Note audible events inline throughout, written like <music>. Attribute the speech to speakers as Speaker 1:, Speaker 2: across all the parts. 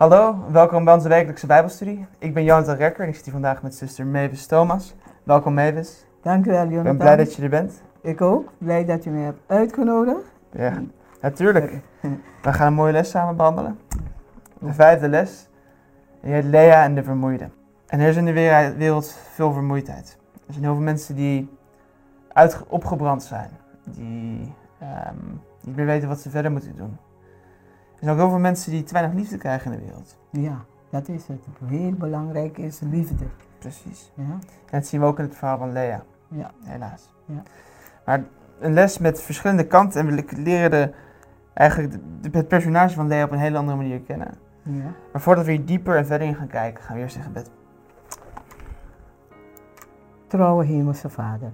Speaker 1: Hallo, welkom bij onze wekelijkse Bijbelstudie. Ik ben Jonathan Rekker en ik zit hier vandaag met zuster Mavis Thomas. Welkom Mavis.
Speaker 2: Dank u wel, Jonathan.
Speaker 1: Ik ben blij dat je er bent.
Speaker 2: Ik ook. Blij dat je me hebt uitgenodigd.
Speaker 1: Ja, natuurlijk. <laughs> We gaan een mooie les samen behandelen. De vijfde les. Die heet Lea en de vermoeide. En er is in de wereld veel vermoeidheid. Er zijn heel veel mensen die uit, opgebrand zijn. Die ehm, niet meer weten wat ze verder moeten doen. Er zijn ook heel veel mensen die te weinig liefde krijgen in de wereld.
Speaker 2: Ja, dat is het. Heel belangrijk is liefde.
Speaker 1: Precies.
Speaker 2: Ja?
Speaker 1: En dat zien we ook in het verhaal van Lea.
Speaker 2: Ja.
Speaker 1: Helaas.
Speaker 2: Ja.
Speaker 1: Maar een les met verschillende kanten. En we leren de, eigenlijk de- het personage van Lea op een hele andere manier kennen.
Speaker 2: Ja.
Speaker 1: Maar voordat we hier dieper en verder in gaan kijken, gaan we eerst in gebed.
Speaker 2: Trouwe Hemelse Vader.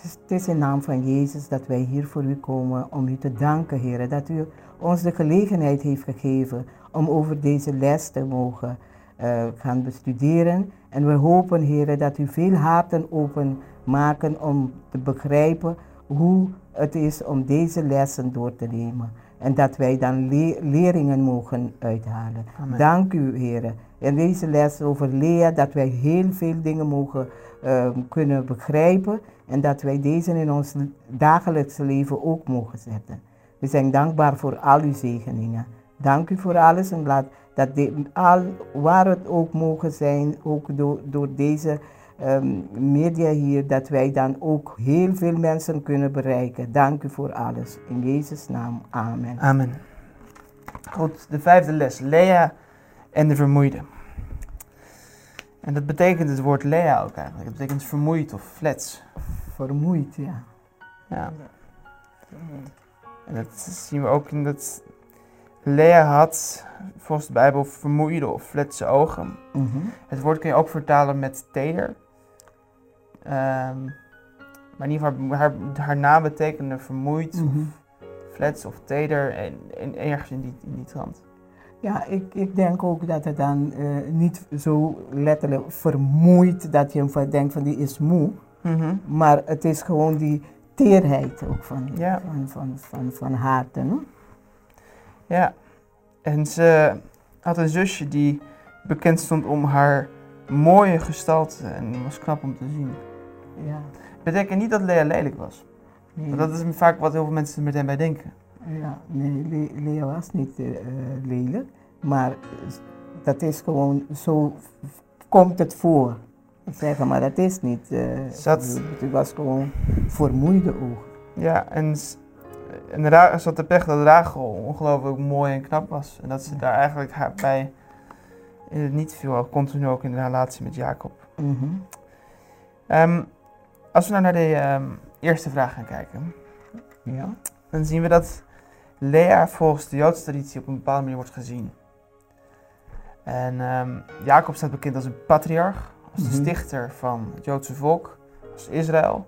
Speaker 2: Het is- in naam van Jezus dat wij hier voor u komen om u te danken, Heer. Dat u ons de gelegenheid heeft gegeven om over deze les te mogen eh, gaan bestuderen. En we hopen, Heer, dat u veel harten openmaken om te begrijpen hoe het is om deze lessen door te nemen. En dat wij dan le- leringen mogen uithalen.
Speaker 1: Amen.
Speaker 2: Dank u, Heer. In deze les over Lea, dat wij heel veel dingen mogen eh, kunnen begrijpen. En dat wij deze in ons dagelijkse leven ook mogen zetten. We zijn dankbaar voor al uw zegeningen. Dank u voor alles en laat dat al, waar het ook mogen zijn, ook door, door deze ehm, media hier, dat wij dan ook heel veel mensen kunnen bereiken. Dank u voor alles. In Jezus' naam, amen.
Speaker 1: Amen. Goed, de vijfde les. Lea en de vermoeide. En dat betekent het woord Lea ook eigenlijk. Het betekent vermoeid of flats.
Speaker 2: Vermoeid, ja.
Speaker 1: Ja. En dat zien we ook in dat Lea had, volgens de Bijbel, vermoeide of fletse ogen.
Speaker 2: Mhm.
Speaker 1: Het woord kun je ook vertalen met teder. Ehm, maar in ieder geval, haar, haar naam betekende vermoeid,
Speaker 2: Mhm.
Speaker 1: flats of teder. En, en ergens in die, in die trant.
Speaker 2: Ja, ik, ik denk ook dat het dan eh, niet zo letterlijk vermoeid dat je hem denkt van die is moe. Maar het is gewoon die teerheid ook van,
Speaker 1: Ja.
Speaker 2: van, van, van, van harte. hè?
Speaker 1: Ja. En ze had een zusje die bekend stond om haar mooie gestalte. En was knap om te zien.
Speaker 2: Ja.
Speaker 1: Betekent niet dat Lea lelijk was.
Speaker 2: Nee,
Speaker 1: dat is vaak wat heel veel mensen er meteen bij denken.
Speaker 2: ja, nee Le- Lea was niet eh, lelijk. Maar dat is gewoon, zo komt het voor. Ik zeg maar, dat is niet. eh
Speaker 1: Zat-
Speaker 2: Het was gewoon vermoeide ogen.
Speaker 1: Ja, en, Ra- ze had de pech dat Rachel ongelooflijk mooi en knap was. En dat ze daar eigenlijk haar bij in het niet viel, continu ook in de relatie met Jacob.
Speaker 2: Mhm.
Speaker 1: Ehm, als we nou naar de ehm, eerste vraag gaan kijken,
Speaker 2: Ja.
Speaker 1: dan zien we dat Lea volgens de Joodse traditie op een bepaalde manier wordt gezien. En ehm, Jacob staat bekend als een patriarch, als de
Speaker 2: Mhm.
Speaker 1: stichter van het Joodse volk, als Israël.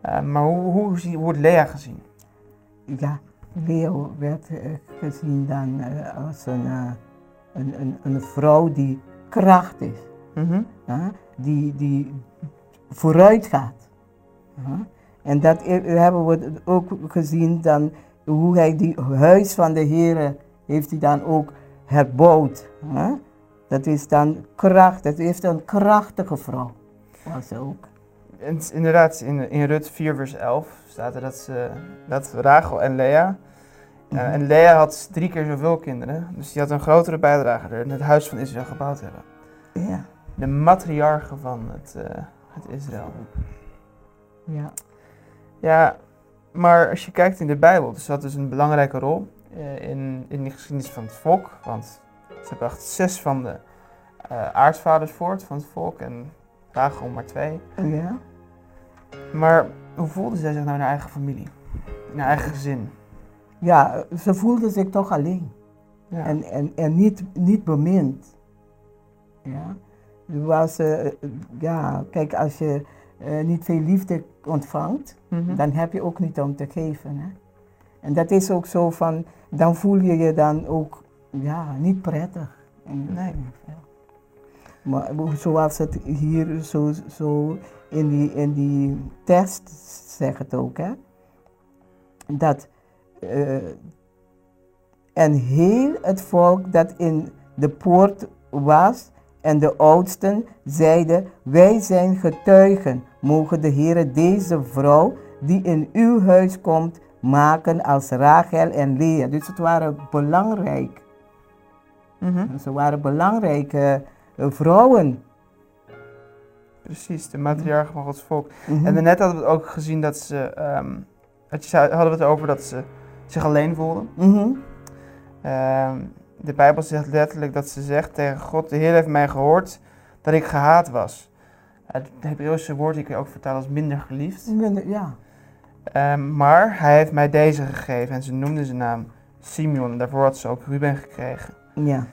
Speaker 1: Ehm, maar hoe, hoe, wordt Lea gezien?
Speaker 2: Ja, Leo werd eh, gezien dan eh, als een, eh, een, een, een vrouw die kracht is, hè, die, die vooruit gaat. En dat hebben we ook gezien dan hoe hij die huis van de Heer heeft hij dan ook herbouwd. hè. Dat is dan kracht, dat heeft een krachtige vrouw. Was ook.
Speaker 1: En inderdaad, in, in Rut 4 vers 11 staat er dat, ze, dat Rachel en Lea...
Speaker 2: Mhm.
Speaker 1: eh, en Lea had drie keer zoveel kinderen, dus die had een grotere bijdrage in het huis van Israël gebouwd hebben.
Speaker 2: Ja,
Speaker 1: De matriarche van het, eh, het Israël.
Speaker 2: ja.
Speaker 1: Ja, maar als je kijkt in de Bijbel, dus dat is een belangrijke rol eh, in, in de geschiedenis van het volk. Want ze bracht zes van de eh, aartsvaders voort van het volk en Rachel maar twee.
Speaker 2: ja.
Speaker 1: Maar hoe voelde zij zich nou in haar eigen familie? In haar eigen gezin?
Speaker 2: Ja, ze voelde zich toch alleen.
Speaker 1: Ja.
Speaker 2: En, en, en niet, niet bemind. Ja. Was, eh, ja, kijk, als je niet veel liefde ontvangt,
Speaker 1: Mhm.
Speaker 2: dan heb je ook niet om te geven. Hè? En dat is ook zo van, dan voel je je dan ook ja, niet prettig.
Speaker 1: Nee.
Speaker 2: Maar zoals het hier zo, zo in, die, in die test zegt het ook, hè? dat eh, en heel het volk dat in de poort was. En de oudsten zeiden, wij zijn getuigen. Mogen de Heer deze vrouw die in uw huis komt maken als Rachel en Lea. Dus het waren belangrijk.
Speaker 1: Mhm.
Speaker 2: Ze waren belangrijke eh, vrouwen.
Speaker 1: Precies, de matriarch van Gods volk.
Speaker 2: Mhm.
Speaker 1: En daarnet hadden we ook gezien dat ze, ehm, hadden we het over dat ze zich alleen voelden.
Speaker 2: Mhm.
Speaker 1: Ehm, de Bijbel zegt letterlijk dat ze zegt tegen God, de Heer heeft mij gehoord dat ik gehaat was. Het Hebreeuwse woord je ook vertalen als minder geliefd.
Speaker 2: Minder- Ja.
Speaker 1: Ehm, maar hij heeft mij deze gegeven en ze noemde zijn naam Simeon. En daarvoor had ze ook Ruben gekregen.
Speaker 2: Ja.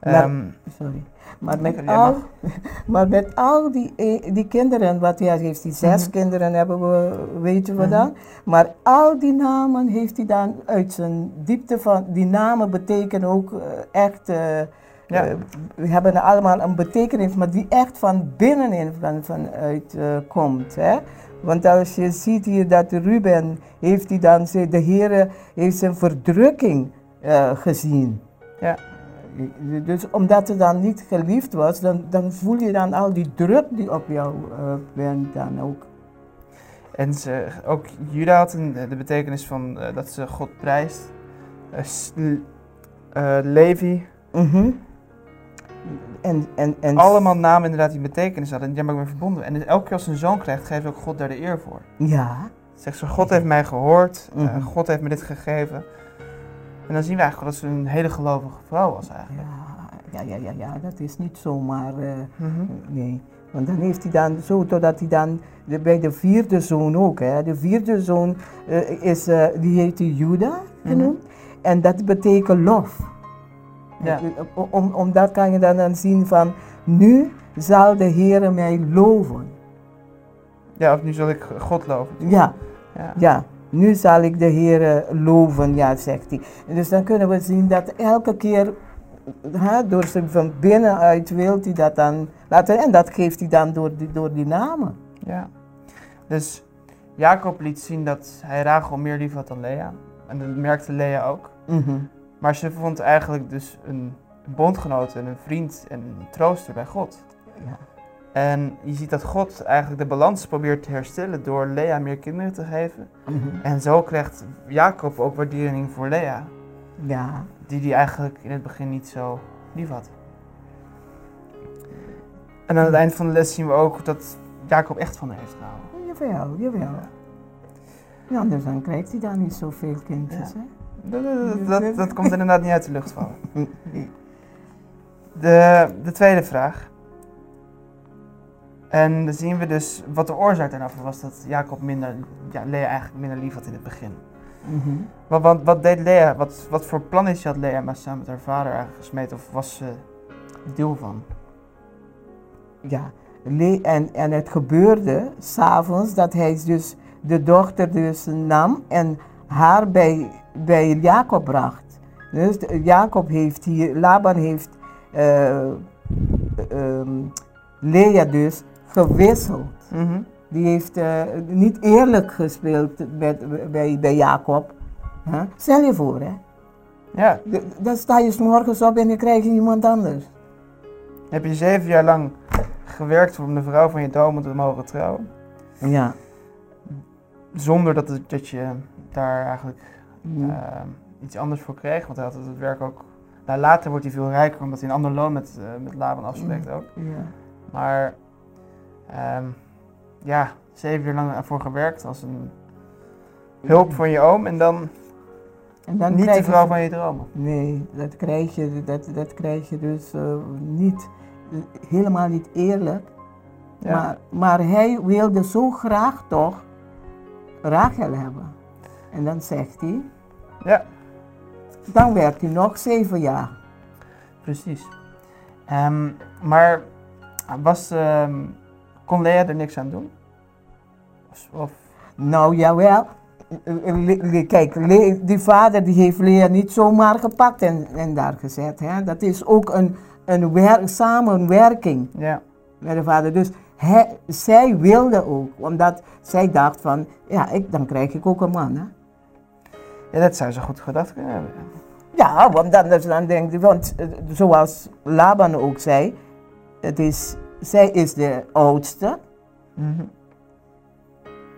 Speaker 1: Ehm,
Speaker 2: Nou, Sorry. Maar met, al, <laughs> maar met al die, eh, die kinderen, wat hij heeft, die zes
Speaker 1: Mhm.
Speaker 2: kinderen hebben we, weten we
Speaker 1: Mhm.
Speaker 2: dan. Maar al die namen heeft hij dan uit zijn diepte van, die namen betekenen ook eh, echt, eh,
Speaker 1: Ja.
Speaker 2: we hebben allemaal een betekenis, maar die echt van binnenin van, vanuit komt. Hè? Want als je ziet hier dat Ruben, heeft hij dan, ze- de Heer heeft zijn verdrukking gezien.
Speaker 1: Ja.
Speaker 2: Dus omdat ze dan niet geliefd was, dan, dan voel je dan al die druk die op jou bent dan ook.
Speaker 1: En ze, ook Juda had een, de betekenis van eh, dat ze God prijst. Eh, Levi,
Speaker 2: Mhm. En, en, en,
Speaker 1: allemaal namen inderdaad die betekenis hadden. En die hebben ook verbonden. En elke keer als ze een zoon krijgt, geeft ook God daar de eer voor.
Speaker 2: Ja.
Speaker 1: Zegt ze, God heeft mij gehoord, eh,
Speaker 2: Mhm.
Speaker 1: God heeft me dit gegeven. En dan zien we eigenlijk dat ze een hele gelovige vrouw was eigenlijk.
Speaker 2: Ja, ja, ja, ja, dat is niet zomaar,
Speaker 1: Mhm.
Speaker 2: nee. Want dan heeft hij dan zo, totdat hij dan, de- bij de vierde zoon ook, hè. De vierde zoon eh, is, die heet hij Juda genoemd. En dat betekent lof.
Speaker 1: Ja.
Speaker 2: Om, om, omdat kan je dan, dan zien van, nu zal de Heer mij loven.
Speaker 1: Ja, of nu zal ik God loven.
Speaker 2: Ja,
Speaker 1: Ja.
Speaker 2: ja. Nu zal ik de Heer loven, ja, zegt hij. Dus dan kunnen we zien dat elke keer, hè, door zijn van binnenuit wil hij dat dan laten. En dat geeft hij dan door die, door die namen.
Speaker 1: Ja. Dus Jacob liet zien dat hij Rachel meer lief had dan Lea. En dat merkte Lea ook.
Speaker 2: Mhm.
Speaker 1: Maar ze vond eigenlijk dus een bondgenoot en een vriend en een trooster bij God.
Speaker 2: Ja.
Speaker 1: En je ziet dat God eigenlijk de balans probeert te herstellen door Lea meer kinderen te geven.
Speaker 2: Mhm.
Speaker 1: En zo krijgt Jacob ook waardering voor Lea,
Speaker 2: ja.
Speaker 1: die hij eigenlijk in het begin niet zo lief had. En aan het eind van de les zien we ook dat Jacob echt van haar heeft gehouden.
Speaker 2: Jawel, jawel. Ja, anders dan krijgt hij dan niet zoveel kindjes,
Speaker 1: Ja.
Speaker 2: hè?
Speaker 1: Dat, dat, dat, dat <laughs> komt inderdaad niet uit de lucht vallen. De, de tweede vraag. En dan zien we dus wat de oorzaak daarvan was dat Jacob minder, ja, Lea eigenlijk minder lief had in het begin.
Speaker 2: Mhm.
Speaker 1: Wat, wat, wat deed Lea? Wat, wat voor plannetje had Lea maar samen met haar vader eigenlijk gesmeed? Of was ze deel van?
Speaker 2: Ja, Le- en, en het gebeurde s'avonds dat hij dus de dochter dus nam en haar bij, bij Jacob bracht. Dus Jacob heeft hier, Laban heeft eh, ehm, Lea dus gewisseld.
Speaker 1: Mhm.
Speaker 2: Die heeft eh, niet eerlijk gespeeld met, bij, bij Jacob. Huh? Stel je voor, hè.
Speaker 1: Ja,
Speaker 2: De- Dan sta je 's morgens op en je krijgt iemand anders.
Speaker 1: heb je zeven jaar lang gewerkt om de vrouw van je dromen te mogen trouwen.
Speaker 2: Ja.
Speaker 1: Zonder dat, het, dat je daar eigenlijk
Speaker 2: Mm.
Speaker 1: eh, iets anders voor kreeg. Want hij had het werk ook. Nou, later wordt hij veel rijker omdat hij een ander loon met, met Laban afspreekt ook.
Speaker 2: ja.
Speaker 1: Maar ehm, ja, zeven jaar lang ervoor gewerkt als een hulp voor je oom en dan,
Speaker 2: En dan
Speaker 1: niet de vrouw van je dromen.
Speaker 2: Nee, dat krijg je, dat, dat krijg je dus eh, niet, helemaal niet eerlijk.
Speaker 1: Ja.
Speaker 2: Maar, maar hij wilde zo graag toch Rachel hebben. En dan zegt hij,
Speaker 1: ja,
Speaker 2: dan werkt hij nog zeven jaar.
Speaker 1: precies. Ehm, maar was, ehm, kon Lea er niks aan doen? Of, of-
Speaker 2: Nou jawel, Le- Le- kijk, die vader die heeft Lea niet zomaar gepakt en, en daar gezet. Hè? Dat is ook een, een wer- samenwerking.
Speaker 1: ja,
Speaker 2: met de vader. Dus hij, zij wilde ook, omdat zij dacht van, ja, ik, dan krijg ik ook een man. Hè?
Speaker 1: ja, dat zou ze goed gedacht kunnen hebben.
Speaker 2: Ja, want anders dan denk want eh, zoals Laban ook zei, het is, zij is de oudste.
Speaker 1: Mhm.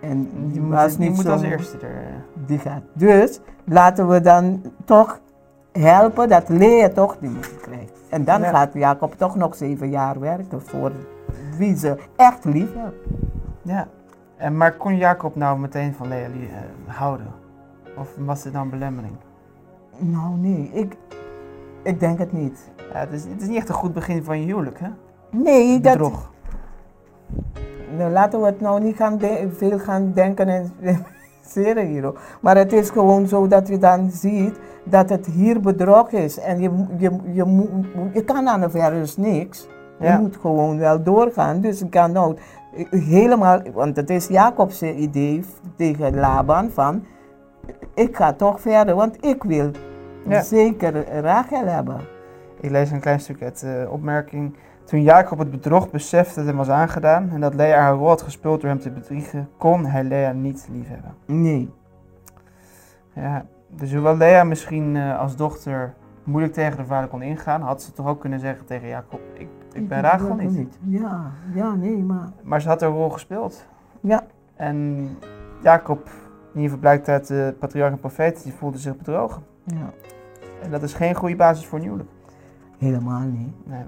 Speaker 2: En
Speaker 1: Die
Speaker 2: die
Speaker 1: moet, die moet als eerste er. eh,
Speaker 2: Die gaat. Dus laten we dan toch helpen dat Lea toch die moet krijgt. En dan
Speaker 1: Ja.
Speaker 2: gaat Jacob toch nog zeven jaar werken voor wie ze echt lief heeft.
Speaker 1: Ja. En, maar kon Jacob nou meteen van Lea eh, houden? Of was dit een belemmering?
Speaker 2: Nou nee, ik, ik denk het niet.
Speaker 1: Ja, het, is, het is niet echt een goed begin van je huwelijk, hè?
Speaker 2: Nee, dat, nou, laten we het nou niet gaan veel gaan denken en <laughs> seren hier. Maar het is gewoon zo dat je dan ziet dat het hier bedrog is. En je, je, je, moet- je kan aan de verre dus niks. Je
Speaker 1: Ja.
Speaker 2: moet gewoon wel doorgaan. Dus ik kan nou helemaal, want het is Jacob's idee tegen Laban van, ik ga toch verder, want ik wil
Speaker 1: Ja.
Speaker 2: zeker Rachel hebben.
Speaker 1: Ik lees een klein stuk uit de opmerking. Toen Jacob het bedrog besefte dat hem was aangedaan en dat Lea haar rol had gespeeld door hem te bedriegen, kon hij Lea niet liefhebben.
Speaker 2: Nee.
Speaker 1: Ja, dus hoewel Lea misschien eh, als dochter moeilijk tegen de vader kon ingaan, had ze toch ook kunnen zeggen tegen Jacob, ik, ik ben Rachel niet.
Speaker 2: Ja, ja, nee, maar...
Speaker 1: Maar ze had haar rol gespeeld.
Speaker 2: Ja.
Speaker 1: En Jacob, in ieder geval blijkt uit de patriarch en profeet, die voelde zich bedrogen.
Speaker 2: Ja,
Speaker 1: En dat is geen goede basis voor een huwelijk.
Speaker 2: helemaal niet.
Speaker 1: Nee.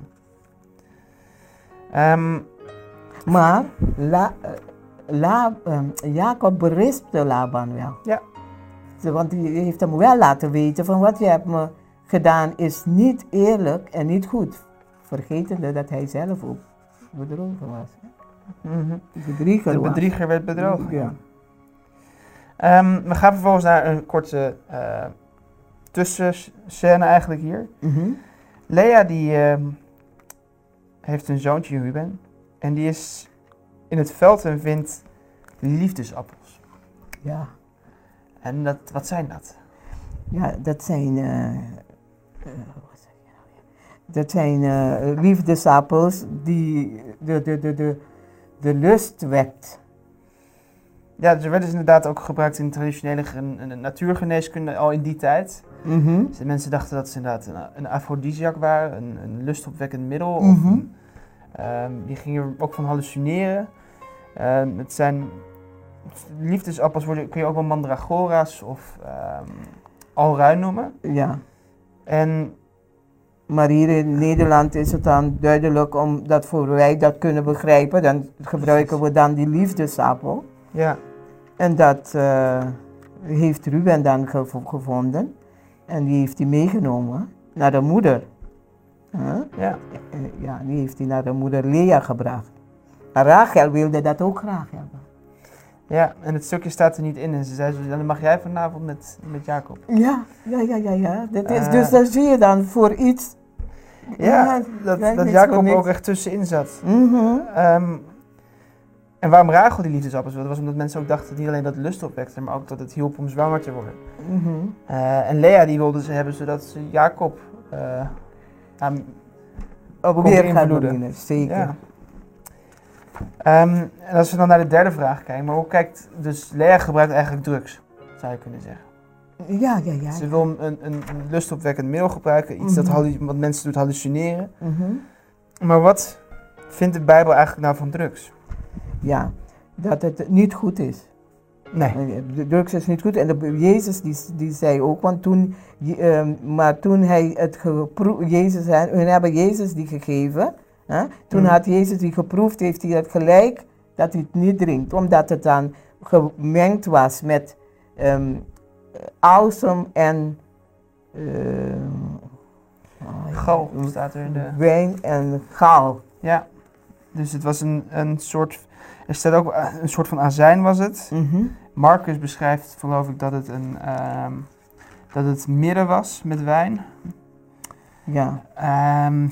Speaker 1: Ehm,
Speaker 2: Maar La, eh, La, ehm, Jacob berispte Laban wel.
Speaker 1: Ja.
Speaker 2: Want hij heeft hem wel laten weten van wat je hebt me gedaan is niet eerlijk en niet goed. Vergetende dat hij zelf ook bedrogen was.
Speaker 1: mhm.
Speaker 2: Bedrieger
Speaker 1: De
Speaker 2: was.
Speaker 1: bedrieger werd bedrogen.
Speaker 2: Ja.
Speaker 1: Ehm, we gaan vervolgens naar een korte eh tussenscène eigenlijk hier.
Speaker 2: Mhm.
Speaker 1: Lea die heeft een zoontje, Ruben. En die is in het veld en vindt liefdesappels.
Speaker 2: ja.
Speaker 1: En dat, wat zijn dat?
Speaker 2: Ja, dat zijn. eh, eh, nou weer? Dat zijn eh, liefdesappels die de, de, de, de, de lust wekt.
Speaker 1: Ja, ze werden dus inderdaad ook gebruikt in traditionele gen- en natuurgeneeskunde al in die tijd.
Speaker 2: Mhm.
Speaker 1: Dus de mensen dachten dat ze inderdaad een, een afrodisiac waren, een, een lustopwekkend middel.
Speaker 2: Mhm.
Speaker 1: ehm, die gingen ook van hallucineren. Ehm, het zijn liefdesappels, worden, kun je ook wel mandragora's of ehm alruin noemen.
Speaker 2: Ja.
Speaker 1: En
Speaker 2: Maar hier in Nederland is het dan duidelijk, omdat voor wij dat kunnen begrijpen, dan gebruiken we dan die liefdesappel.
Speaker 1: Ja,
Speaker 2: En dat eh, heeft Ruben dan gevo- gevonden. En die heeft hij meegenomen naar de moeder. Huh?
Speaker 1: ja,
Speaker 2: ja, die heeft hij naar de moeder Lea gebracht. En Rachel wilde dat ook graag hebben.
Speaker 1: ja, en het stukje staat er niet in. En ze zei, dan mag jij vanavond met, met Jacob.
Speaker 2: Ja, ja, ja, ja, ja. Dat is,
Speaker 1: Eh.
Speaker 2: dus dan zie je dan voor iets.
Speaker 1: Ja, dat, dat Jacob ook echt tussenin zat.
Speaker 2: Mhm.
Speaker 1: Ehm, en waarom Rachel die liefdesappels wilde, was omdat mensen ook dachten dat niet alleen dat het lust opwekte, maar ook dat het hielp om zwanger te worden.
Speaker 2: Mhm.
Speaker 1: Eh, en Lea die wilde ze hebben zodat ze Jacob eh, aan-
Speaker 2: Op weer gaan bedienen, zeker.
Speaker 1: ja. Ehm, en als we dan naar de derde vraag kijken, maar hoe kijkt, dus Lea gebruikt eigenlijk drugs, zou je kunnen zeggen.
Speaker 2: Ja, ja, ja.
Speaker 1: Ze wil een, een, lustopwekkend middel gebruiken, iets dat
Speaker 2: Mhm.
Speaker 1: wat mensen doet hallucineren.
Speaker 2: Mhm.
Speaker 1: Maar wat vindt de Bijbel eigenlijk nou van drugs?
Speaker 2: Ja, dat het niet goed is.
Speaker 1: Nee.
Speaker 2: De drugs is niet goed. En de, Jezus die, die zei ook, want toen, ehm, maar toen hij het geproefd, Jezus, hun hebben Jezus die gegeven. Hè? Toen
Speaker 1: Mhm.
Speaker 2: had Jezus die geproefd, heeft hij het gelijk dat hij het niet drinkt. Omdat het dan gemengd was met awesome en oh ja,
Speaker 1: Gal staat er in de...
Speaker 2: wijn en gal.
Speaker 1: Ja. Dus het was een, een soort... Er staat ook eh, een soort van azijn was het.
Speaker 2: Mhm.
Speaker 1: Marcus beschrijft, geloof ik, dat het een... ehm, dat het midden was met wijn.
Speaker 2: Ja.
Speaker 1: Ehm,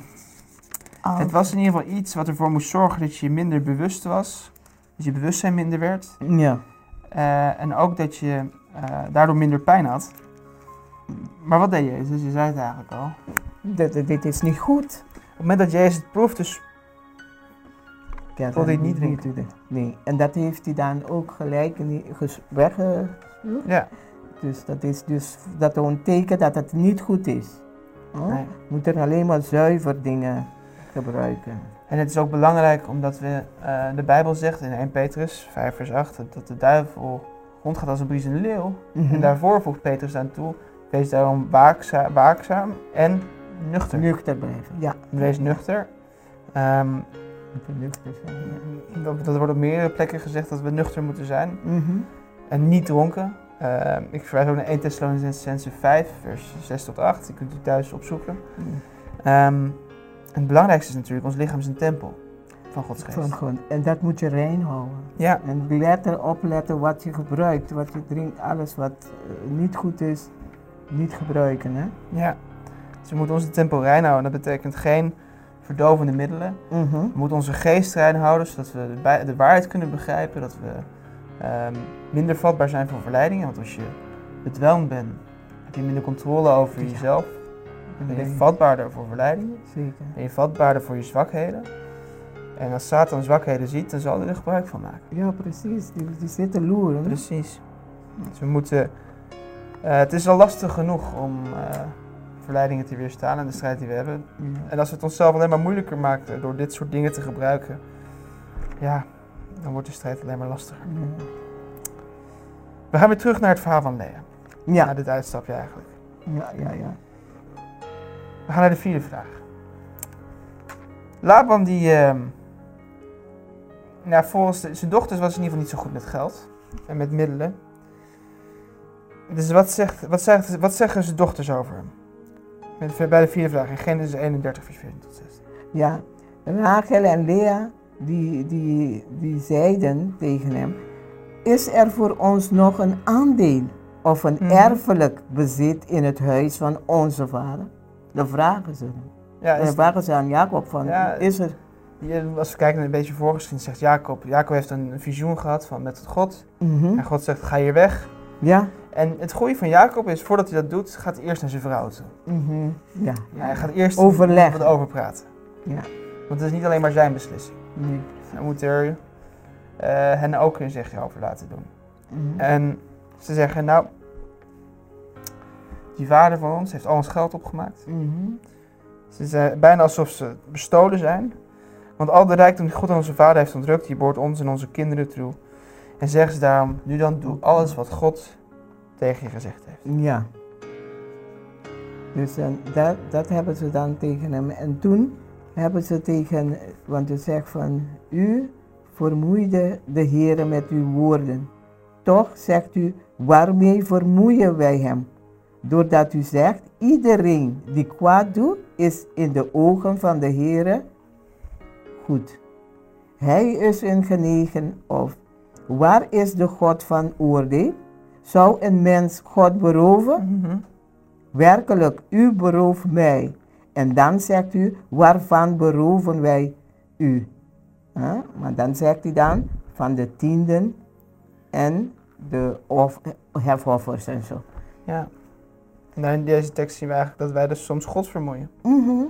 Speaker 2: Oh.
Speaker 1: het was in ieder geval iets wat ervoor moest zorgen dat je minder bewust was. Dat je bewustzijn minder werd.
Speaker 2: Ja.
Speaker 1: Eh, en ook dat je eh, daardoor minder pijn had. Maar wat deed Jezus? Je zei het eigenlijk al.
Speaker 2: Dit, dit is niet goed.
Speaker 1: Op het moment dat Jezus het proefde, hij
Speaker 2: dan
Speaker 1: het niet
Speaker 2: hij- Nee, en dat heeft hij dan ook gelijk wegge...
Speaker 1: ja,
Speaker 2: Dus dat is dus dat een teken dat het niet goed is. Huh?
Speaker 1: Nee.
Speaker 2: We moeten alleen maar zuiver dingen gebruiken.
Speaker 1: En het is ook belangrijk omdat we, eh, de Bijbel zegt in 1 Petrus 5 vers 8 dat de duivel rondgaat als een briesende leeuw.
Speaker 2: Mhm.
Speaker 1: En daarvoor voegt Petrus aan toe, wees daarom waakza- waakzaam en nuchter.
Speaker 2: Nuchter blijven, ja.
Speaker 1: Wees nuchter. Ehm, Dat, dat wordt op meerdere plekken gezegd dat we nuchter moeten zijn
Speaker 2: Mhm.
Speaker 1: en niet dronken. Ehm, ik verwijs ook naar 1 Thessalonicense 5 vers 6 tot 8, die kunt u thuis opzoeken. Ehm, en het belangrijkste is natuurlijk, ons lichaam is een tempel van Gods geest.
Speaker 2: Van God. En dat moet je rein houden.
Speaker 1: Ja,
Speaker 2: En letten, opletten wat je gebruikt, wat je drinkt, alles wat eh, niet goed is, niet gebruiken. Hè?
Speaker 1: ja. Dus we moeten onze tempel rein houden. Dat betekent geen verdovende middelen.
Speaker 2: Mhm.
Speaker 1: We moeten onze geest rein houden, zodat we de, waarheid kunnen begrijpen. Dat we ehm, minder vatbaar zijn voor verleidingen. Want als je bedwelmd bent, heb je minder controle over
Speaker 2: Ja.
Speaker 1: jezelf. Dan ben je
Speaker 2: Nee.
Speaker 1: vatbaarder voor verleidingen.
Speaker 2: Zeker.
Speaker 1: Ben je vatbaarder voor je zwakheden. En als Satan zwakheden ziet, dan zal hij er gebruik van maken.
Speaker 2: Ja, precies. Die, die zitten loeren.
Speaker 1: Precies. Dus we moeten. eh, het is al lastig genoeg om eh, verleidingen te weerstaan en de strijd die we hebben.
Speaker 2: Ja.
Speaker 1: En als we het onszelf alleen maar moeilijker maken door dit soort dingen te gebruiken, ja, dan wordt de strijd alleen maar lastiger.
Speaker 2: Ja.
Speaker 1: We gaan weer terug naar het verhaal van Lea.
Speaker 2: Ja.
Speaker 1: Naar dit uitstapje eigenlijk.
Speaker 2: ja, ja, ja.
Speaker 1: We gaan naar de vierde vraag. Laban die, ehm, nou, volgens de- zijn dochters was in ieder geval niet zo goed met geld en met middelen. Dus wat, zegt, wat, zegt, wat zeggen zijn dochters over hem? Met- Bij de vierde vraag in Genesis 31 vers 14 tot 16.
Speaker 2: Ja, Rachel en Lea, die, die, die zeiden tegen hem, is er voor ons nog een aandeel of een
Speaker 1: Mhm.
Speaker 2: erfelijk bezit in het huis van onze vader? Dan vragen ze hem.
Speaker 1: Ja,
Speaker 2: Dan vragen ze aan Jacob van,
Speaker 1: Ja,
Speaker 2: is er...
Speaker 1: als we kijken naar een beetje voorgeschiedenis, zegt Jacob, Jacob heeft een visioen gehad van met God.
Speaker 2: Mhm.
Speaker 1: En God zegt, ga hier weg.
Speaker 2: Ja?
Speaker 1: En het goede van Jacob is, voordat hij dat doet, gaat hij eerst naar zijn vrouw toe.
Speaker 2: Mhm. Ja.
Speaker 1: Ja, hij gaat eerst
Speaker 2: Overleggen.
Speaker 1: wat over praten.
Speaker 2: Ja.
Speaker 1: Want het is niet alleen maar zijn beslissing.
Speaker 2: Nee.
Speaker 1: Hij moet er eh, hen ook hun zegje over laten doen.
Speaker 2: Mhm.
Speaker 1: En ze zeggen, nou, die vader van ons heeft al ons geld opgemaakt.
Speaker 2: Mhm.
Speaker 1: Ze zijn bijna alsof ze bestolen zijn. Want al de rijkdom die God aan onze vader heeft ontrukt, die behoort ons en onze kinderen toe. En zeggen ze daarom, nu dan doe alles wat God tegen je gezegd heeft.
Speaker 2: Ja. Dus dan, dat, dat hebben ze dan tegen hem. En toen hebben ze tegen, want hij zegt van, u vermoeide de Heer met uw woorden. Toch zegt u, waarmee vermoeien wij hem? Doordat u zegt, iedereen die kwaad doet, is in de ogen van de Heer goed. Hij is een genegen of waar is de God van oordeel? Zou een mens God beroven?
Speaker 1: Mhm.
Speaker 2: Werkelijk, u berooft mij. En dan zegt u, waarvan beroven wij u? Huh? Maar dan zegt hij dan, van de tienden en de of, hefoffers en zo.
Speaker 1: Ja. Nou, in deze tekst zien we eigenlijk dat wij dus soms God vermoeien.
Speaker 2: Mhm.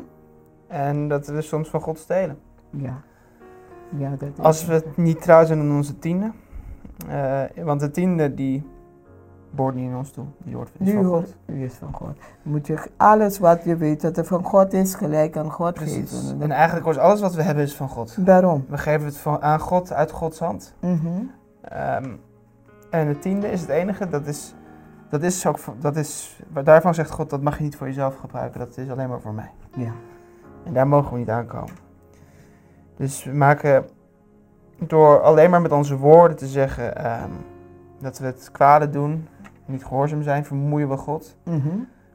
Speaker 1: En dat we dus soms van God stelen.
Speaker 2: Ja. Ja, dat is
Speaker 1: Als we niet trouw zijn aan onze tienden. eh, want de tiende die behoort niet in ons toe. Die hoort van
Speaker 2: hoort
Speaker 1: God.
Speaker 2: u is van God. Moet je alles wat je weet dat er van God is, gelijk aan God
Speaker 1: Precies.
Speaker 2: geven.
Speaker 1: En eigenlijk is alles wat we hebben is van God.
Speaker 2: Daarom.
Speaker 1: We geven het van, aan God uit Gods hand.
Speaker 2: Mhm.
Speaker 1: Ehm, en het tiende is het enige, dat is, dat is ook, dat is, daarvan zegt God, dat mag je niet voor jezelf gebruiken, dat is alleen maar voor mij.
Speaker 2: Ja.
Speaker 1: En daar mogen we niet aankomen. Dus we maken, door alleen maar met onze woorden te zeggen ehm, dat we het kwade doen, niet gehoorzaam zijn, vermoeien we God.
Speaker 2: Mhm.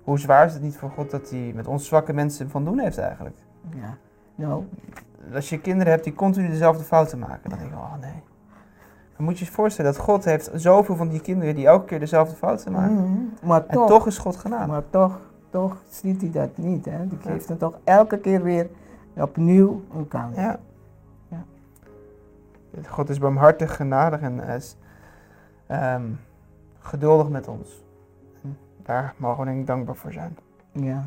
Speaker 1: Hoe zwaar is het niet voor God dat hij met ons zwakke mensen van doen heeft eigenlijk?
Speaker 2: Ja. Nou,
Speaker 1: Als je kinderen hebt die continu dezelfde fouten maken, dan denk je, oh nee. Dan moet je je voorstellen dat God heeft zoveel van die kinderen die elke keer dezelfde fouten maken.
Speaker 2: mhm. maar
Speaker 1: En
Speaker 2: toch,
Speaker 1: toch is God genadig.
Speaker 2: maar toch, toch ziet hij dat niet. Hè? Die geeft hem toch elke keer weer opnieuw een kans.
Speaker 1: Ja.
Speaker 2: Ja.
Speaker 1: God is barmhartig, genadig en is ehm, geduldig met ons. En daar mogen we denk dankbaar voor zijn.
Speaker 2: Ja.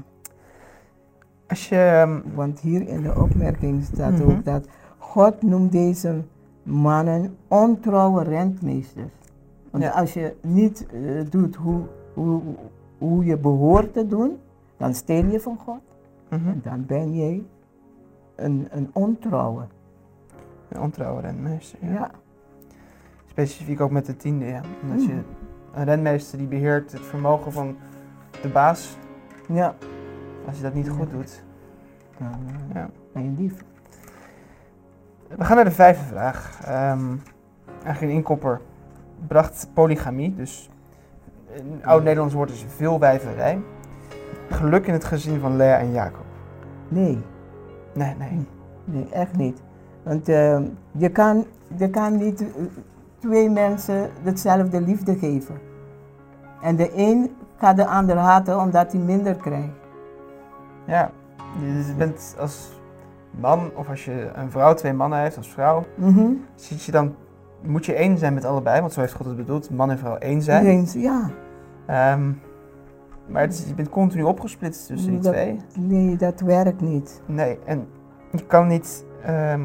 Speaker 1: Als je, ehm,
Speaker 2: Want hier in de opmerking staat
Speaker 1: Mhm.
Speaker 2: ook dat God noemt deze mannen ontrouwe rentmeesters. Want
Speaker 1: Ja.
Speaker 2: als je niet eh, doet hoe hoe, hoe je behoort te doen, dan steel je van God.
Speaker 1: Mhm.
Speaker 2: En dan ben jij een, een ontrouwe.
Speaker 1: Een ontrouwe renmeester. Ja.
Speaker 2: Ja.
Speaker 1: Specifiek ook met de tiende, ja. Omdat je
Speaker 2: Mhm.
Speaker 1: een renmeester die beheert het vermogen van de baas.
Speaker 2: Ja.
Speaker 1: Als je dat niet goed doet.
Speaker 2: Dan eh,
Speaker 1: Ja.
Speaker 2: ben je lief.
Speaker 1: We gaan naar de vijfde vraag. Ehm, eigenlijk een inkopper. Bracht polygamie, dus in oud-Nederlands woord is veelwijverij. Geluk in het gezin van Lea en Jacob.
Speaker 2: Nee,
Speaker 1: Nee, nee.
Speaker 2: nee, echt niet. Want eh, je, kan, je kan niet eh, twee mensen hetzelfde liefde geven. En de een gaat de ander haten omdat hij minder krijgt.
Speaker 1: Ja, je bent als man of als je een vrouw twee mannen heeft als vrouw,
Speaker 2: Mhm.
Speaker 1: zit je dan, moet je één zijn met allebei, want zo heeft God het bedoeld, man en vrouw één zijn.
Speaker 2: Eens, ja.
Speaker 1: Ehm, maar is- je bent continu opgesplitst tussen die
Speaker 2: Dat-
Speaker 1: twee.
Speaker 2: Nee, dat werkt niet.
Speaker 1: Nee, en je kan niet, ehm,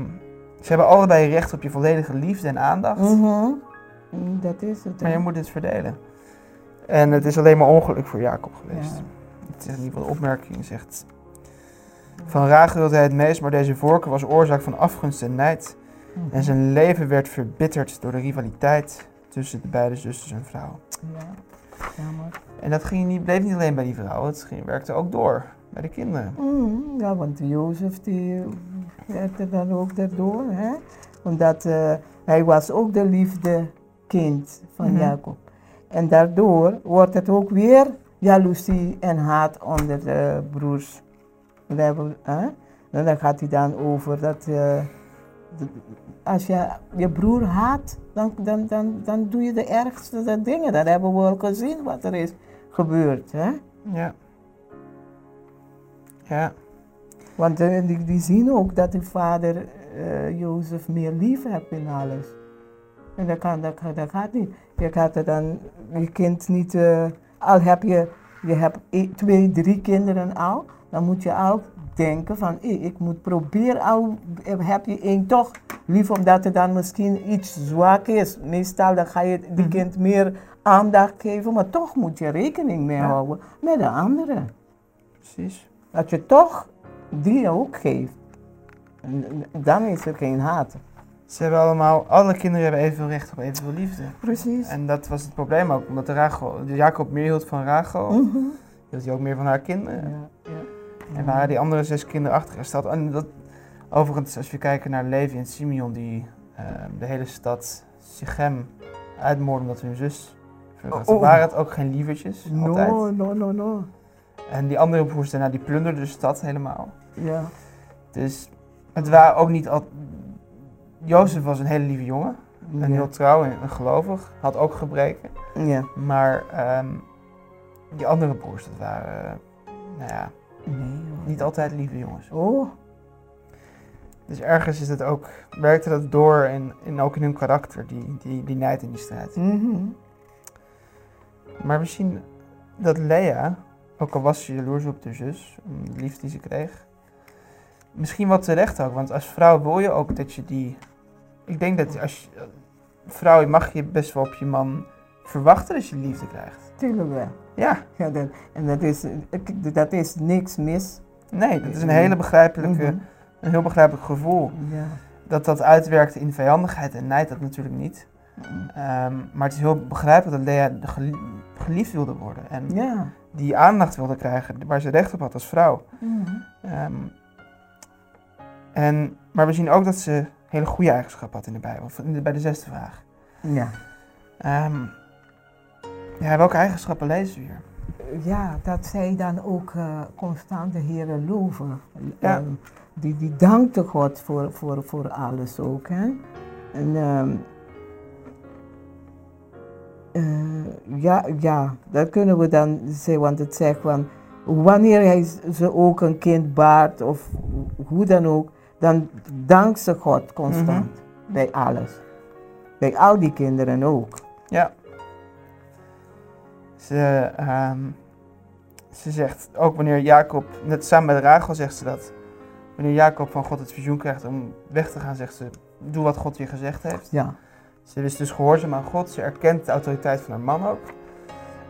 Speaker 1: ze hebben allebei recht op je volledige liefde en aandacht,
Speaker 2: Mhm. Dat is het.
Speaker 1: maar je moet het verdelen. En het is alleen maar ongeluk voor Jacob geweest.
Speaker 2: Ja.
Speaker 1: Het is in ieder geval de opmerking, zegt. Van Rachel wilde hij het meest, maar deze voorkeur was oorzaak van afgunst en nijd.
Speaker 2: Mhm.
Speaker 1: En zijn leven werd verbitterd door de rivaliteit tussen de beide zusters en vrouw.
Speaker 2: Ja, jammer.
Speaker 1: En dat ging niet, bleef niet alleen bij die vrouw, het ging, werkte ook door bij de kinderen.
Speaker 2: Mhm, Ja, want Jozef die werd dan ook daardoor, hè? Omdat eh, hij was ook de liefde kind van
Speaker 1: Mhm.
Speaker 2: Jacob. En daardoor wordt het ook weer jaloezie en haat onder de broers. We hebben, hè? En dan gaat hij dan over dat eh, de- als je je broer haat, dan, dan, dan, dan doe je de ergste dingen. Dat hebben we al gezien wat er is gebeurd. Hè?
Speaker 1: Ja. Ja.
Speaker 2: Want eh, die, die zien ook dat de vader eh Jozef meer lief heeft in alles. En dat, kan, dat, gaat niet. Je gaat dan je kind niet, eh, al heb je, je hebt e- twee, drie kinderen al, dan moet je al denken van ik moet proberen al, heb je één toch lief omdat het dan misschien iets zwak is. Meestal dan ga je die
Speaker 1: Mhm.
Speaker 2: kind meer aandacht geven, maar toch moet je rekening mee
Speaker 1: Ja.
Speaker 2: houden met de anderen.
Speaker 1: Precies.
Speaker 2: Dat je toch die ook geeft. En- Dan is er geen haat.
Speaker 1: Ze hebben allemaal, alle kinderen hebben evenveel recht op evenveel liefde.
Speaker 2: Precies.
Speaker 1: En dat was het probleem ook, omdat Rachel, de Jacob meer hield van Rachel,
Speaker 2: Mhm.
Speaker 1: hield hij ook meer van haar kinderen.
Speaker 2: Ja, ja.
Speaker 1: En waren die andere zes kinderen achtergesteld. En dat, overigens, als we kijken naar Levi en Simeon, die eh, de hele stad Sichem uitmoorden omdat hun zus.
Speaker 2: Oh, oh.
Speaker 1: Waren het ook geen lievertjes, altijd.
Speaker 2: No, no, no, no.
Speaker 1: En die andere broers daarna, die plunderden de stad helemaal.
Speaker 2: Ja.
Speaker 1: Dus het waren ook niet al... Jozef was een hele lieve jongen. En heel trouw en en gelovig. Had ook gebreken.
Speaker 2: Ja.
Speaker 1: Maar ehm, die andere broers, dat waren... nou ja,
Speaker 2: Nee,
Speaker 1: niet altijd lieve jongens.
Speaker 2: Oh.
Speaker 1: Dus ergens is het ook, werkte dat door in, in ook in hun karakter, die, die, die nijd en die strijd.
Speaker 2: Mhm.
Speaker 1: Maar zien dat Lea, ook al was ze jaloers op de zus, om de liefde die ze kreeg, misschien wat terecht ook, want als vrouw wil je ook dat je die... Ik denk dat als je, vrouw mag je best wel op je man verwachten dat je liefde krijgt.
Speaker 2: Tuurlijk wel.
Speaker 1: Ja,
Speaker 2: Ja, dat, en dat is, dat is niks mis.
Speaker 1: nee, dat is een hele begrijpelijke,
Speaker 2: Mhm.
Speaker 1: een heel begrijpelijk gevoel.
Speaker 2: Ja.
Speaker 1: Dat dat uitwerkt in vijandigheid en nijd, dat natuurlijk niet. Ehm, maar het is heel begrijpelijk dat Lea geliefd wilde worden. En
Speaker 2: Ja.
Speaker 1: Die aandacht wilde krijgen waar ze recht op had als vrouw.
Speaker 2: Mhm.
Speaker 1: Ehm, en, maar we zien ook dat ze hele goede eigenschappen had in de Bijbel. in de- bij de zesde vraag.
Speaker 2: Ja.
Speaker 1: Ehm, ja, welke eigenschappen lezen we hier?
Speaker 2: Ja, dat zij dan ook eh, constant de Heer loven.
Speaker 1: Ja.
Speaker 2: Ehm, die, die dankte God voor, voor, voor alles ook. Hè? En eh, ja, ja, dat kunnen we dan zeggen, want het zegt van wanneer hij ze ook een kind baart of hoe dan ook, dan dankt ze God constant bij alles. Bij al die kinderen ook.
Speaker 1: Ja. Ze, ehm, ze zegt ook wanneer Jacob, net samen met Rachel zegt ze dat. Wanneer Jacob van God het visioen krijgt om weg te gaan, zegt ze: Doe wat God je gezegd heeft.
Speaker 2: Ja.
Speaker 1: Ze is dus gehoorzaam aan God. Ze erkent de autoriteit van haar man ook.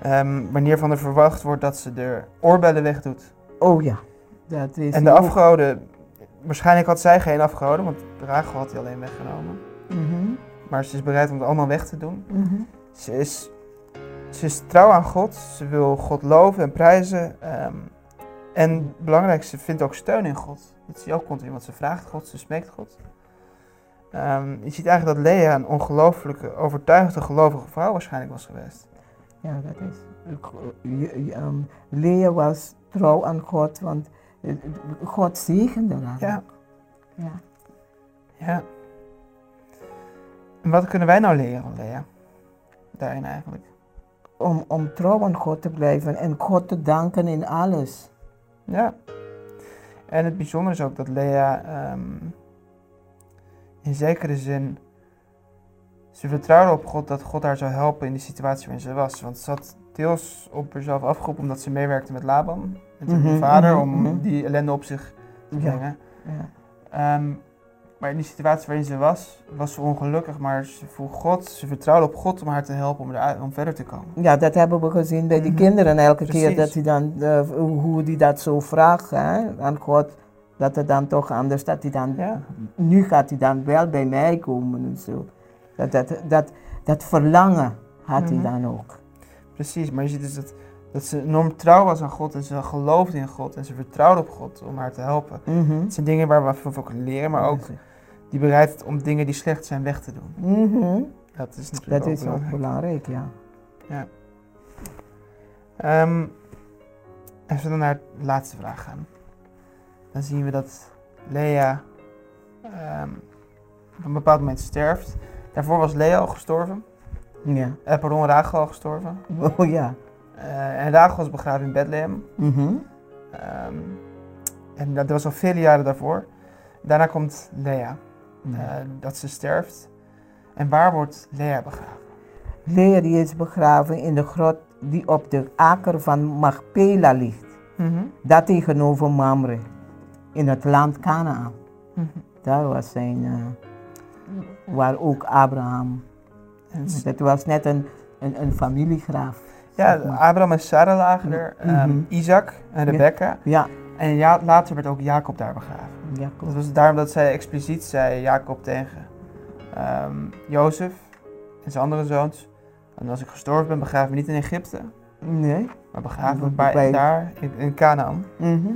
Speaker 1: Ehm, wanneer van er verwacht wordt dat ze de oorbellen wegdoet.
Speaker 2: Oh ja. Dat is
Speaker 1: En de afgoden, waarschijnlijk had zij geen afgoden, want Rachel had die alleen weggenomen.
Speaker 2: Mhm,
Speaker 1: Maar ze is bereid om het allemaal weg te doen.
Speaker 2: mhm.
Speaker 1: Ze is, ze is trouw aan God. Ze wil God loven en prijzen. ehm, en belangrijk, ze vindt ook steun in God. Dat zie je ook continu, want ze vraagt God, ze smeekt God. Ehm, je ziet eigenlijk dat Lea een ongelooflijke, overtuigde, gelovige vrouw waarschijnlijk was geweest.
Speaker 2: Ja, dat is. ehm, Lea was trouw aan God, want eh, God zegende haar.
Speaker 1: Ja.
Speaker 2: ja.
Speaker 1: Ja. En wat kunnen wij nou leren van Lea? Daarin eigenlijk.
Speaker 2: Om, om trouw aan God te blijven en God te danken in alles.
Speaker 1: Ja. En het bijzondere is ook dat Lea ehm, in zekere zin. Ze vertrouwde op God dat God haar zou helpen in de situatie waarin ze was. Want ze had deels op haarzelf afgeroepen omdat ze meewerkte met Laban. En zijn
Speaker 2: Mhm,
Speaker 1: vader
Speaker 2: mhm,
Speaker 1: om
Speaker 2: mhm.
Speaker 1: die ellende op zich te brengen.
Speaker 2: Ja.
Speaker 1: Ehm, maar in die situatie waarin ze was, was ze ongelukkig. Maar ze vroeg God, ze vertrouwde op God om haar te helpen om, eruit, om verder te komen.
Speaker 2: Ja, dat hebben we gezien bij die
Speaker 1: Mhm.
Speaker 2: kinderen elke keer dat hij dan, eh, hoe die dat zo vraagt hè, aan God. Dat het dan toch anders, dat hij dan,
Speaker 1: Ja.
Speaker 2: nu gaat hij dan wel bij mij komen en zo. Dat, dat, dat, dat verlangen had
Speaker 1: Mhm.
Speaker 2: hij dan ook.
Speaker 1: Precies, maar je ziet dus dat, dat ze enorm trouw was aan God en ze geloofde in God en ze vertrouwde op God om haar te helpen.
Speaker 2: Mhm.
Speaker 1: Het zijn dingen waar we veel van kunnen leren, maar ook die bereid om dingen die slecht zijn weg te doen.
Speaker 2: Mhm.
Speaker 1: Dat is natuurlijk
Speaker 2: Dat
Speaker 1: ook
Speaker 2: is ook
Speaker 1: belangrijk.
Speaker 2: belangrijk, ja.
Speaker 1: Ehm, als we dan naar de laatste vraag gaan, dan zien we dat Lea ehm, op een bepaald moment sterft. Daarvoor was Lea al gestorven,
Speaker 2: Ja.
Speaker 1: eh, pardon, Rachel al gestorven.
Speaker 2: Oh ja.
Speaker 1: Eh, en Rachel was begraven in Bethlehem.
Speaker 2: Mhm.
Speaker 1: Ehm, en dat was al vele jaren daarvoor. Daarna komt Lea, eh, dat ze sterft. En waar wordt Lea begraven?
Speaker 2: Lea die is begraven in de grot die op de aker van Machpela ligt. Dat tegenover Mamre, in het land Canaan. Daar was zijn, eh, waar ook Abraham. Het was net een, een, een familiegraaf.
Speaker 1: ja,
Speaker 2: zeg maar.
Speaker 1: Abraham en Sarah lagen er, ehm,
Speaker 2: Mhm.
Speaker 1: Isaac en Rebecca.
Speaker 2: Ja,
Speaker 1: En ja, later werd ook Jacob daar begraven.
Speaker 2: Jacob.
Speaker 1: Dat was daarom dat zij expliciet zei, Jacob tegen ehm Jozef en zijn andere zoons. En als ik gestorven ben, begraaf me niet in Egypte,
Speaker 2: Nee.
Speaker 1: maar begraaf me
Speaker 2: Bij-
Speaker 1: daar in, in Canaan.
Speaker 2: Mhm.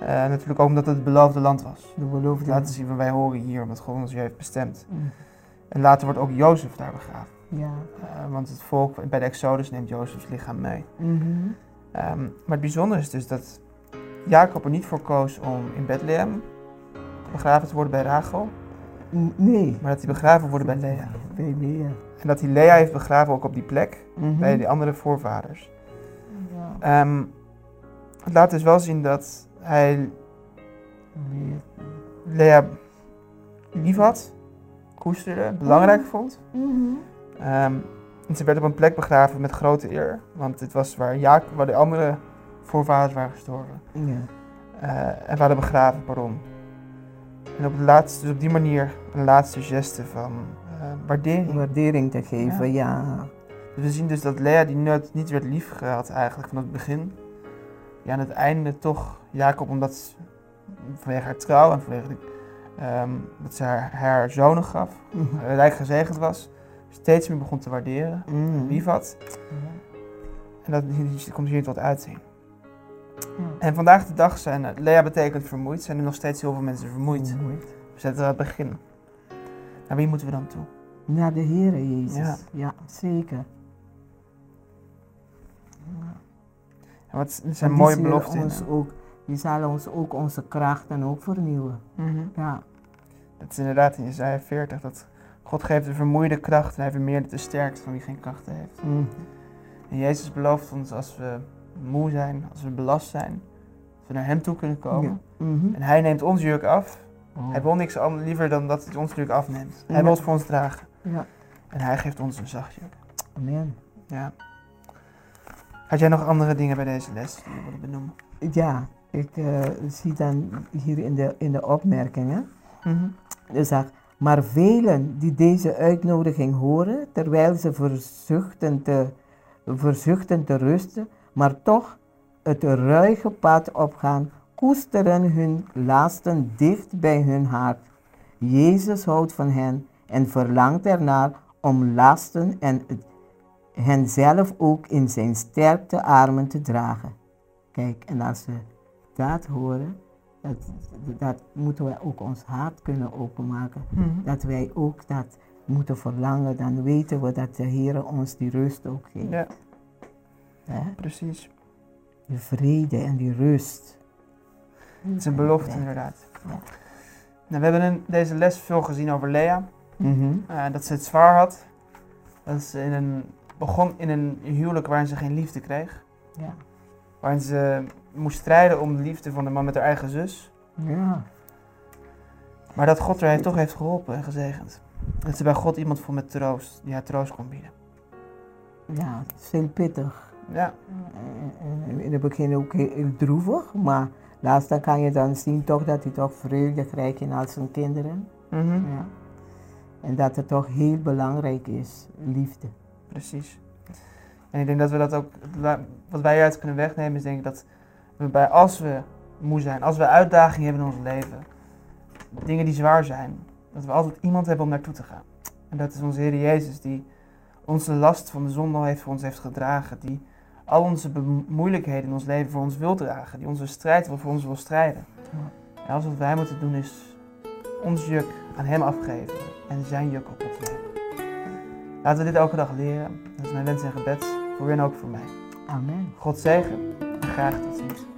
Speaker 1: Eh, natuurlijk ook omdat het het beloofde land was.
Speaker 2: De beloofde.
Speaker 1: Laten zien van wij horen hier, omdat God ons hier heeft bestemd.
Speaker 2: Mhm.
Speaker 1: En later wordt ook Jozef daar begraven.
Speaker 2: Ja.
Speaker 1: Eh, want het volk bij de Exodus neemt Jozefs lichaam mee.
Speaker 2: Mhm.
Speaker 1: Ehm, maar het bijzondere is dus dat Jacob er niet voor koos om in Bethlehem begraven te worden bij Rachel,
Speaker 2: Nee.
Speaker 1: maar dat hij begraven wordt bij Lea.
Speaker 2: Bij Lea.
Speaker 1: En dat hij Lea heeft begraven ook op die plek,
Speaker 2: Mhm.
Speaker 1: bij die andere voorvaders.
Speaker 2: Ja.
Speaker 1: Ehm, het laat dus wel zien dat hij. Lea lief had, koesterde, belangrijk vond.
Speaker 2: Mhm.
Speaker 1: Ehm, en ze werd op een plek begraven met grote eer, want dit was waar, Jacob, waar de andere voorvaders waren gestorven.
Speaker 2: Ja.
Speaker 1: eh, en waren begraven, pardon. En op, het laatste, dus op die manier een laatste geste van eh, waardering.
Speaker 2: Waardering te geven, ja.
Speaker 1: Dus we zien dus dat Lea die nooit niet werd liefgehad eigenlijk van het begin. Ja, aan het einde toch Jacob, omdat vanwege haar trouw en vanwege de, ehm, dat ze haar, haar zonen gaf,
Speaker 2: Mhm.
Speaker 1: rijk gezegend was, steeds meer begon te waarderen,
Speaker 2: Mhm.
Speaker 1: lief had.
Speaker 2: Ja.
Speaker 1: En dat komt hier tot uitzien. En vandaag de dag zijn, eh, Lea betekent vermoeid, zijn er nog steeds heel veel mensen vermoeid.
Speaker 2: Vermoeid.
Speaker 1: We zetten aan het begin. Naar wie moeten we dan toe?
Speaker 2: Naar de Heere Jezus.
Speaker 1: Ja.
Speaker 2: Ja, zeker.
Speaker 1: Wat zijn
Speaker 2: Want
Speaker 1: mooie beloften.
Speaker 2: Ons ook, die zal ons ook onze krachten ook vernieuwen.
Speaker 1: Mhm.
Speaker 2: Ja.
Speaker 1: Dat is inderdaad in Jesaja 40, dat God geeft de vermoeide kracht en hij vermeerdert de sterkte van wie geen krachten heeft.
Speaker 2: Mhm.
Speaker 1: En Jezus belooft ons als we moe zijn, als we belast zijn, dat we naar hem toe kunnen komen.
Speaker 2: Ja. Mhm.
Speaker 1: En hij neemt ons juk af.
Speaker 2: Oh.
Speaker 1: Hij wil niks anders liever dan dat hij ons juk afneemt. Hij wil het voor ons dragen.
Speaker 2: Ja.
Speaker 1: En hij geeft ons een zacht juk.
Speaker 2: Amen.
Speaker 1: Ja. Had jij nog andere dingen bij deze les die je wilde benoemen?
Speaker 2: Ja, ik eh, zie dan hier in de, in de opmerkingen. Er staat, maar velen die deze uitnodiging horen, terwijl ze verzuchten te verzuchten te rusten, maar toch het ruige pad opgaan, koesteren hun lasten dicht bij hun hart. Jezus houdt van hen en verlangt ernaar om lasten en hen zelf ook in zijn sterkte armen te dragen. Kijk, en als we dat horen, dat, dat moeten wij ook ons hart kunnen openmaken.
Speaker 1: Mhm.
Speaker 2: Dat wij ook dat moeten verlangen, dan weten we dat de Heer ons die rust ook geeft.
Speaker 1: Ja, precies.
Speaker 2: Die vrede en die rust.
Speaker 1: Het is een belofte
Speaker 2: Ja.
Speaker 1: inderdaad.
Speaker 2: Ja.
Speaker 1: Nou, we hebben in deze les veel gezien over Lea.
Speaker 2: Mhm.
Speaker 1: Eh, dat ze het zwaar had. Dat ze in een, begon in een huwelijk waarin ze geen liefde kreeg.
Speaker 2: Ja.
Speaker 1: Waarin ze moest strijden om de liefde van de man met haar eigen zus.
Speaker 2: Ja.
Speaker 1: Maar dat God haar toch heeft geholpen en gezegend. Dat ze bij God iemand vond met troost, die haar troost kon bieden.
Speaker 2: ja, het is heel pittig.
Speaker 1: Ja,
Speaker 2: Eh, eh, In het begin ook heel, heel droevig, maar laatst dan kan je dan zien toch dat hij toch vreugde krijgt in al zijn kinderen.
Speaker 1: mhm,
Speaker 2: Ja. En dat het toch heel belangrijk is, liefde.
Speaker 1: Precies. En ik denk dat we dat ook, wat wij uit kunnen wegnemen, is denk ik dat we bij, als we moe zijn, als we uitdagingen hebben in ons leven, dingen die zwaar zijn, dat we altijd iemand hebben om naartoe te gaan. En dat is onze Heer Jezus, die onze last van de zonde al heeft voor ons heeft gedragen, die al onze moeilijkheden in ons leven voor ons wil dragen, die onze strijd voor ons wil strijden. En alles wat wij moeten doen is ons juk aan Hem afgeven en zijn juk op ons. Laten we dit elke dag leren. Dat is mijn wens en gebed voor u en ook voor mij.
Speaker 2: Amen.
Speaker 1: God zegen en graag tot ziens.